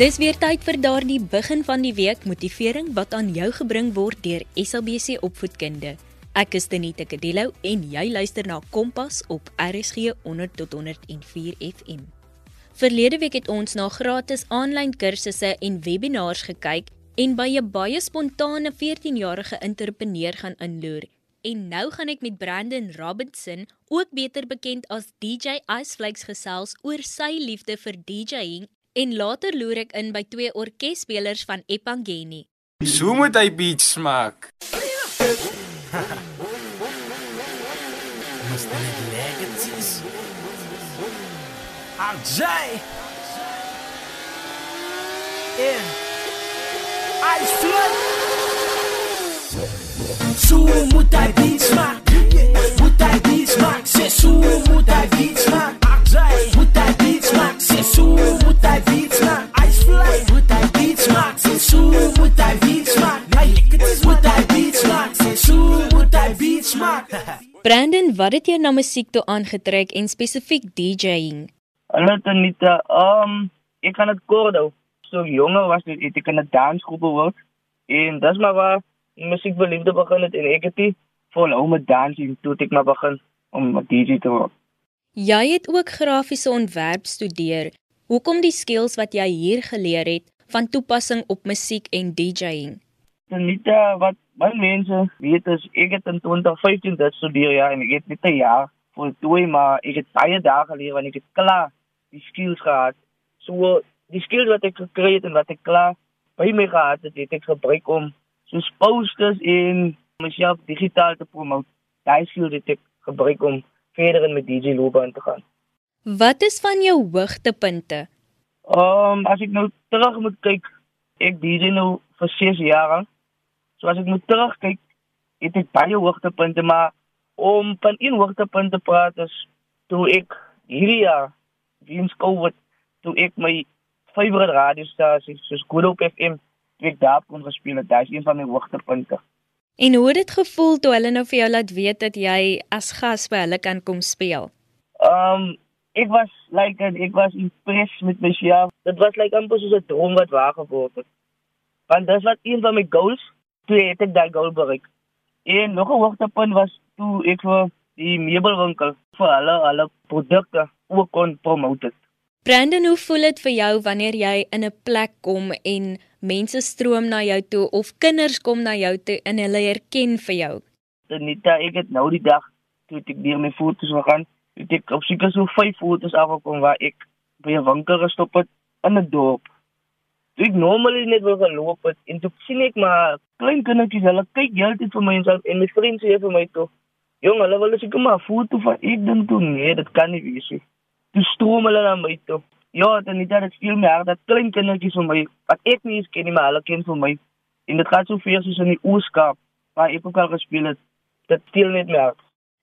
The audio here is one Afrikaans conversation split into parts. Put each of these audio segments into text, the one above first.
Dis weer tyd vir daardie begin van die week motivering wat aan jou gebring word deur SABC Opvoedkunde. Ek is Denita Kadelo en jy luister na Kompas op RSG 100 tot 104 FM. Verlede week het ons na gratis aanlyn kursusse en webinars gekyk en by 'n baie spontane 14-jarige entrepreneur gaan inloer. En nou gaan ek met Brandon Robinson, ook beter bekend as DJ Iceflakes gesels oor sy liefde vir DJing En later loer ek in by twee orkesspelers van Epangeni. So moet hy beats maak. Must be legacies. I'm Jay. Yeah. Ice flood. So moet hy beats Brandon, wat het jou na musiek toe aangetrek en spesifiek DJing? Hallo Tanita. Um ek kan dit kort hou. So jonger was dit het ek in 'n dansgroep gewerk en dis maar waar musiek beliefde begin het en ek het dit volhou met dans en toe ek maar begin om 'n DJ te word. Jy het ook grafiese ontwerp studeer. Hoekom die skills wat jy hier geleer het van toepassing op musiek en DJing? Tanita, wat baie mense weet is ek het in 2015 dit studeer ja en ek het net 'n jaar voltooi maar ek het baie dae geleer wanneer ek het klaar die skills gehad. So die skills wat ek gekry het en wat ek klaar by my gehad het, het ek gebruik om soos posters en myself digitaal te promote. Daai skills het ek gebruik om verder in my DJ loopbaan te gaan. Wat is van jou hoogtepunte? Um as ek nou terug moet kyk, ek DJ nou vir 6 jaar. So as ek moet terugkyk, het ek baie hoogtepunte, maar om van een hoogtepunt te praat is toe ek hierdie jaar weens COVID toe ek my favorite radiostasie soos Good Hope FM ek daar kon gespeel het. Dit is een van my hoogtepunte. En hoe het dit gevoel toe hulle nou vir jou laat weet dat jy as gas by hulle kan kom speel? Um ek was like ek was impressed met myself. Dit was like amper soos 'n droom wat waar geword het. Want dit was een van my goals toe het ek daai goal bereik. En nog 'n hoogtepunt was toe ek vir die meubelwinkel vir hulle hulle produkte ook kon promote. Brandon, hoe voel dit vir jou wanneer jy in 'n plek kom en mense stroom na jou toe of kinders kom na jou toe en hulle herken vir jou? Anita, ek het nou die dag toe ek deur my foto's gegaan, het ek op seker so 5 foto's afgekom waar ek by 'n winkel gestop het in 'n dorp. Toe ek normally net wil geloop het en toe sien ek maar klein kindertjies, hulle kyk heeltyd vir my en, sal, en my vriende sê vir my toe, "Jong, hulle wil seker maar 'n foto van ek dink toe nee, dit kan nie wees nie." Toe stroom hulle na my toe. Ja, dan net dit my hart dat klein kindertjies vir my wat ek nie eens ken nie, maar hulle ken vir my. En dit gaan so veel soos in die Ooskaap waar ek ook al gespeel het. Dit speel net hart.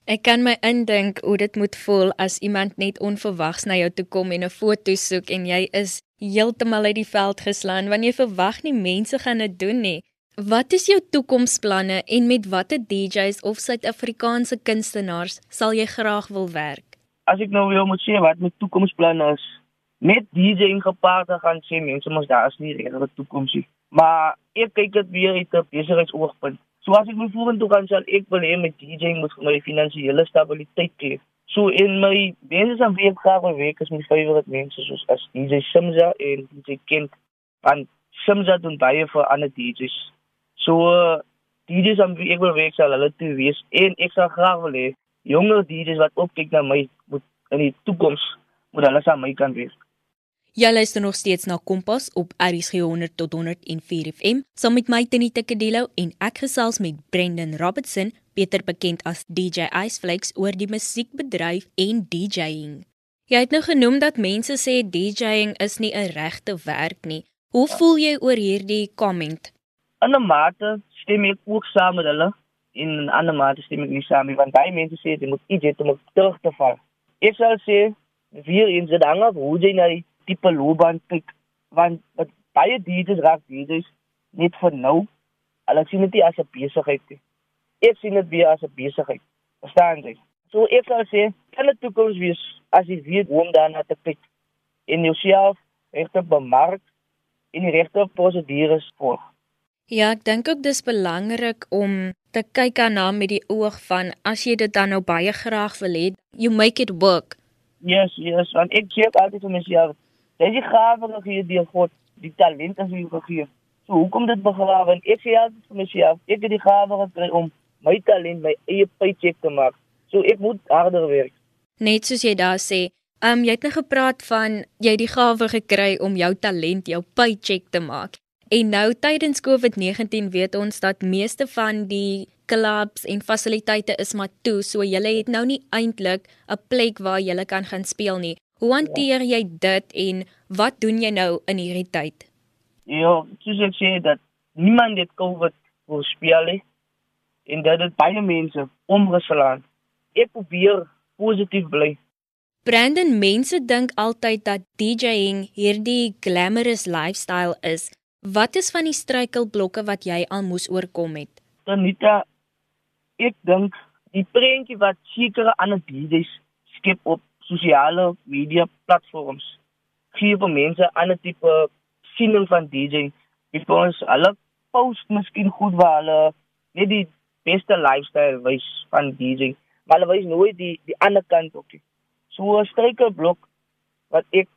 Ek kan my indink hoe dit moet voel as iemand net onverwags na jou toe kom en 'n foto soek en jy is heeltemal uit die veld geslaan want jy verwag nie mense gaan dit doen nie. Wat is jou toekomsplanne en met watter DJs of Suid-Afrikaanse kunstenaars sal jy graag wil werk? As ek nou wil moet sê wat my toekomsplanne is, met DJing gepaard gaan sê mense mos daar is nie regte toekoms nie. Maar ek kyk dit weer uit 'n besigheidsoogpunt. So as ek my vorentoe gaan sal ek wil hê met DJing moet my finansiële stabiliteit gee. So in my mense aan wie ek graag wil werk is my favorite mense soos as DJ Simza en DJ Kent. Want Simza doen baie vir ander DJs. So uh, DJs wie ek wil werk sal hulle toe wees en ek sal graag wil hê jonger DJs wat opkyk na my moet in die toekoms moet hulle saam my kan wees. Jy luister nog steeds na Kompas op RSG 100 tot 104 FM saam met my Tini Tikkedilo en ek gesels met Brendan Robertson, beter bekend as DJ Iceflakes oor die musiekbedryf en DJing. Jy het nou genoem dat mense sê DJing is nie 'n regte werk nie. Hoe voel jy oor hierdie comment? In 'n mate stem ek ook saam met hulle in 'n ander mate stem ek nie saam nie want baie mense sê jy moet iets hê om terug te val. Ek sal sê vir in se danga hoe jy na die tipe loopbaan kyk want baie DJs raak DJs net vir nou. Hulle sien dit as 'n besigheid. Ek sien dit weer as 'n besigheid. Verstaan jy? So ek sal sê, kan dit toekoms wees as jy weet hoe om daarna te kyk en jouself regte bemark en die regte prosedures volg. Ja, ek dink ook dis belangrik om te kyk daarna met die oog van as jy dit dan nou baie graag wil hê, you make it work. Yes, yes, want ek sê altyd vir myself, dis die gawe gegee deur God, die talent is jou gegee. So hoekom dit begrawe? En ek sê altyd vir myself, ek het die gawe gekry om my talent my eie paycheck te maak. So ek moet harder werk. Net soos jy daar sê, um jy het nou gepraat van jy het die gawe gekry om jou talent, jou paycheck te maak. En nou tydens COVID-19 weet ons dat meeste van die clubs en fasiliteite is maar toe, so jy het nou nie eintlik 'n plek waar jy kan gaan speel nie. Hoe hanteer jy dit en wat doen jy nou in hierdie tyd? Ja, soos ek sê dat niemand het COVID wil speel nie en dit baie mense omgeslaan. Ek probeer positief bly. Brandon, mense dink altyd dat DJing hierdie glamorous lifestyle is. Wat is van die struikelblokke wat jy al moes oorkom het? Anita, ek dink die prentjie wat sekere ander DJs skep op sosiale media platforms gee vir mense 'n ander tipe siening van DJ. Because hulle post miskien goed waar hulle net die beste lifestyle wys van DJ, maar hulle wys nooit die die ander kant ook nie. So 'n struikelblok wat ek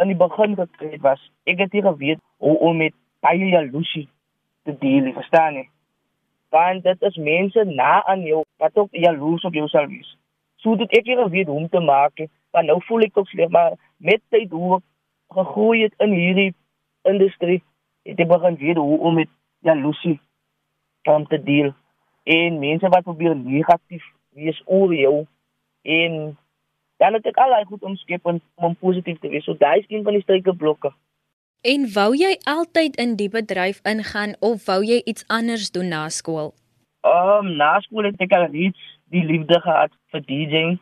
in die begin gekry het was, ek het nie geweet hoe om met baie jaloesie te deel, verstaan jy? Want dit is mense na aan jou wat ook jaloers op jou sal wees. So dit ek hier weet hoe om te maak, want nou voel ek ook sleg, maar met tyd hoe ek gegroei het in hierdie industrie, het ek begin weet hoe om met jaloesie om te deel. En mense wat probeer negatief wees oor jou en dan het ek al daai goed omskep om, om positief te wees. So daai is een van die struikelblokke. En wou jy altyd in die bedryf ingaan of wou jy iets anders doen na skool? Ehm um, na skool het ek al iets die liefde gehad vir DJing.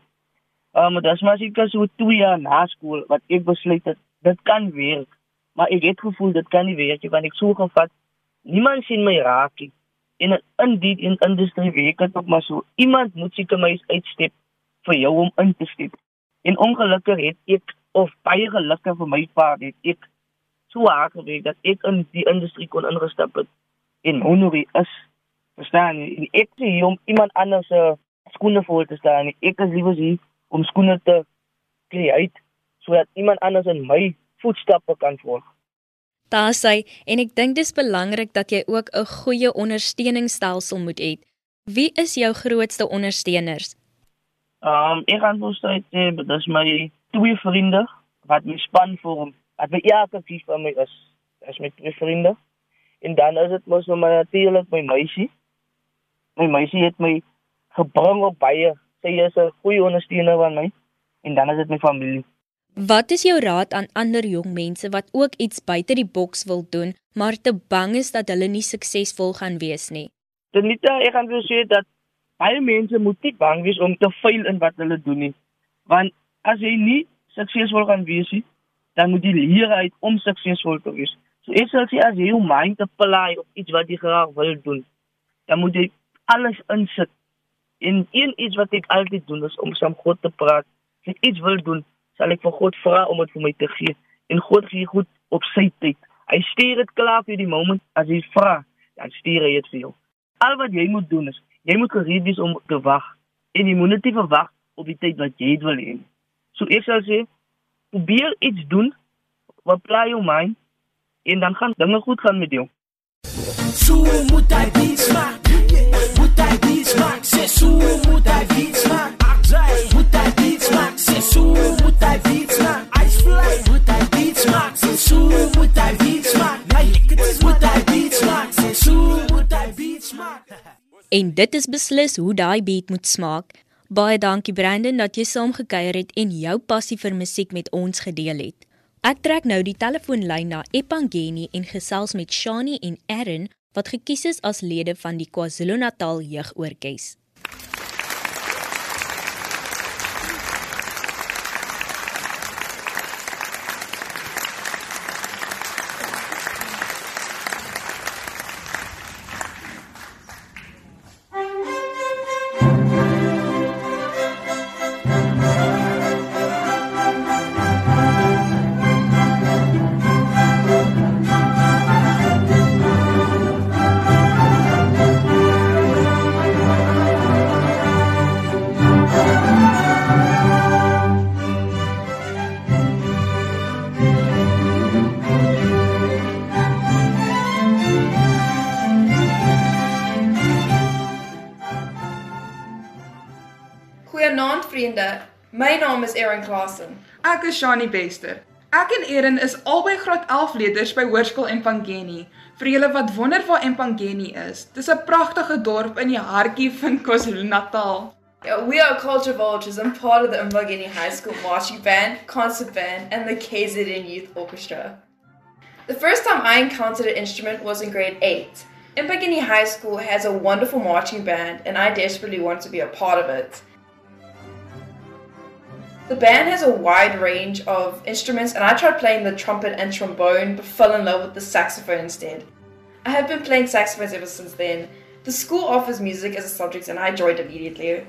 Ehm um, dit was maar seker so 2 jaar na skool wat ek besluit het dit kan werk. Maar ek het gevoel dit kan nie werk nie want ek so gevat niemand sien my raak nie. En in die in industrie werk dit ook maar so iemand moet seker my uitstep vir jou om in te step. En ongelukkig het ek of baie gelukkig vir my pa het ek so hard gewerk dat ek in die industrie kon ingestap het en honorie is verstaan jy ek sê hier om iemand anders se skoene voor te staan ek is liewer hier om skoene te create sodat iemand anders in my voetstappe kan volg daar sê en ek dink dis belangrik dat jy ook 'n goeie ondersteuningsstelsel moet hê. Wie is jou grootste ondersteuners? Um ek gaan sou sê dit is my twee vriende wat my span vorm wat my elke keer van my is is my vriende. En dan is dit mos nou maar natuurlik my meisie. My meisie het my gebring op baie sy is 'n goeie ondersteuner van my en dan is dit my familie Wat is jou raad aan ander jong mense wat ook iets buite die boks wil doen, maar te bang is dat hulle nie suksesvol gaan wees nie? Denita, ek gaan wil sê dat baie mense moet nie bang wees om te faal in wat hulle doen nie. Want as jy nie suksesvol gaan wees nie, dan moet jy leer uit om suksesvol te wees. So ek sal sê as jy jou mind plaai op iets wat jy graag wil doen, dan moet jy alles insit. En een iets wat ek altyd doen is om saam God te praat. As ek iets wil doen, sal ek vir God vra om dit vir my te gee. En God gee goed op sy tyd. Hy stuur dit klaar vir die moment as jy vra, dan stuur hy dit vir jou. Al wat jy moet doen is, jy moet gereed wees om te wag en jy moet net wag op die tyd wat jy dit wil hê. So ek sal sê probeer iets doen wat bly jou mind en dan gaan dinge goed gaan met jou. So moet hy beats maak. Moet hy beats maak. Sê so moet hy beats maak. So moet hy beats maak. Ice fly. Moet hy beats maak. Sê so moet hy beats maak. Moet hy beats maak. Sê so moet hy beats maak. En dit is beslis hoe daai beat moet smaak. Baie dankie Brandon dat jy saamgekuier het en jou passie vir musiek met ons gedeel het. Ek trek nou die telefoonlyn na Epangeni en gesels met Shani en Aaron wat gekies is as lede van die KwaZulu-Natal Jeugoorkes. Goeienaand. My naam is Erin Klassen. Ek is Shani Bester. Ek en Erin is albei graad 11 leerders by Hoërskool Empangeni. Vir julle wat wonder waar Empangeni is, dis 'n pragtige dorp in die hartjie van KwaZulu-Natal. Yeah, we are culture vultures and part of the Mbagini High School marching band, concert band, and the KZN Youth Orchestra. The first time I encountered an instrument was in grade 8. Mbagini High School has a wonderful marching band, and I desperately want to be a part of it. The band has a wide range of instruments, and I tried playing the trumpet and trombone, but fell in love with the saxophone instead. I have been playing saxophones ever since then. The school offers music as a subject, and I joined immediately.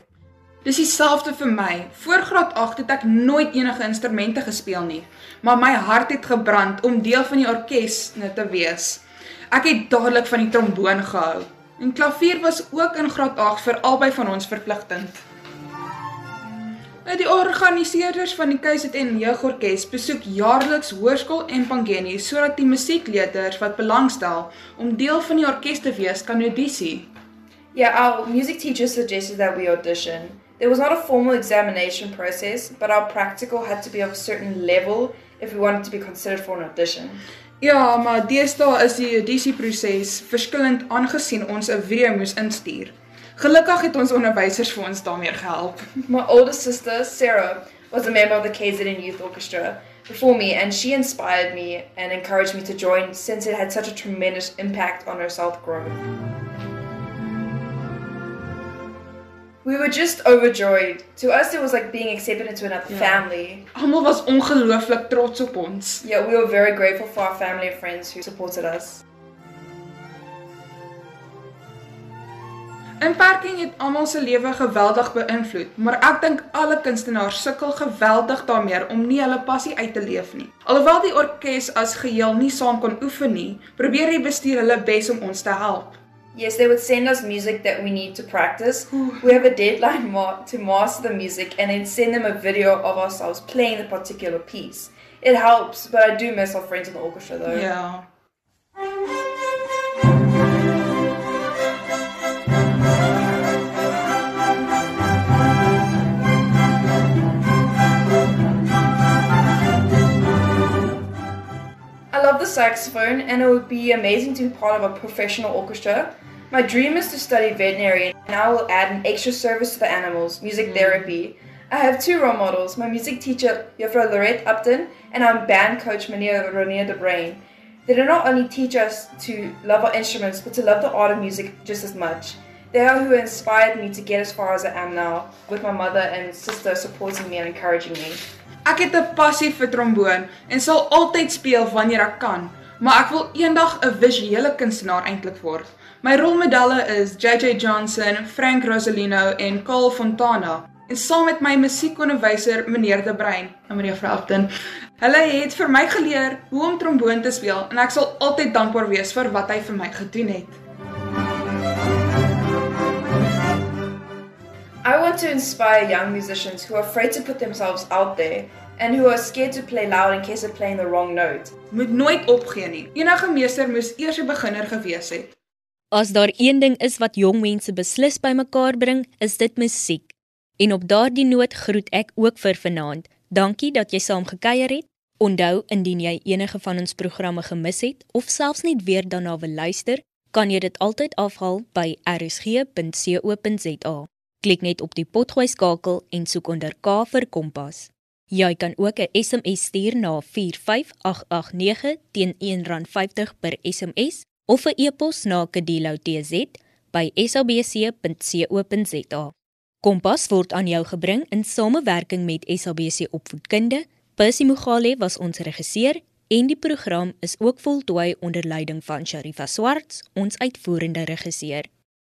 Dis dieselfde vir my. Voor graad 8 het ek nooit enige instrumente gespeel nie, maar my hart het gebrand om deel van die orkes te wees. Ek het dadelik van die tromboon gehou. En klavier was ook in graad 8 vir albei van ons verpligtend. Die organiseerders van die KZN Jeugorkes besoek jaarliks hoërskool en Pangeni sodat die musiekleerders wat belangstel om deel van die orkes te wees kan audisie. Yeah, our music teacher suggested that we audition. There was not a formal examination process, but our practical had to be of a certain level if we wanted to be considered for an audition. Ja, maar deesdae is die audisieproses verskillend aangesien ons 'n video moes instuur. Gelukkig het ons onderwysers vir ons daarmee gehelp. My older sister, Sarah, was a member of the KZN Youth Orchestra before me, and she inspired me and encouraged me to join since it had such a tremendous impact on her self growth. We were just overjoyed. To us, it was like being accepted into another Yeah. family. Almal was ongelooflik trots op ons. Yeah, we were very grateful for our family and friends who supported us. Inperking het almal se lewe geweldig beïnvloed, maar ek dink alle kunstenaars sukkel geweldig daarmee om nie hulle passie uit te leef nie. Alhoewel die orkes as geheel nie saam kon oefen nie, probeer die bestuur hulle bes om ons te help. Yes, they would send us music that we need to practice. We have a deadline ma- to master the music and then send them a video of ourselves playing the particular piece. It helps, but I do miss our friends in the orchestra though. Ja. Love the saxophone and it would be amazing to be part of a professional orchestra. My dream is to study veterinary and I will add an extra service to the animals, music mm. therapy. I have two role models, my music teacher, Jeffra Lorette Upton, and our band coach, Mania Ronia de Brain. They do not only teach us to love our instruments, but to love the art of music just as much. They are who inspired me to get as far as I am now, with my mother and sister supporting me and encouraging me. Ek het 'n passie vir tromboon en sal altyd speel wanneer ek kan, maar ek wil eendag 'n visuele kunstenaar eintlik word. My rolmodelle is JJ Johnson, Frank Rosalino en Carl Fontana. En saam met my musiekonderwyser meneer De Bruin en meneer Frampton. Hulle het vir my geleer hoe om tromboon te speel en ek sal altyd dankbaar wees vir wat hy vir my gedoen het. I want to inspire young musicians who are afraid to put themselves out there and who are scared to play loud in case of playing the wrong note. Moet nooit opgee nie. Enige meester moes eers 'n beginner gewees het. As daar een ding is wat jong mense beslis bymekaar bring, is dit musiek. En op daardie noot groet ek ook vir vanaand. Dankie dat jy saam gekuier het. Onthou indien jy enige van ons programme gemis het of selfs net weer daarna wil luister, kan jy dit altyd afhaal by rsg.co.za. Klik net op die potgooi skakel en soek onder K vir Kompas. Jy kan ook 'n SMS stuur na 45889 teen R1.50 per SMS of 'n e-pos na kadilou@sabc.co.za. Kompas word aan jou gebring in samewerking met SABC Opvoedkunde. Percy Mogale was ons regisseur en die program is ook voltooi onder leiding van Sharifa Swarts, ons uitvoerende regisseur.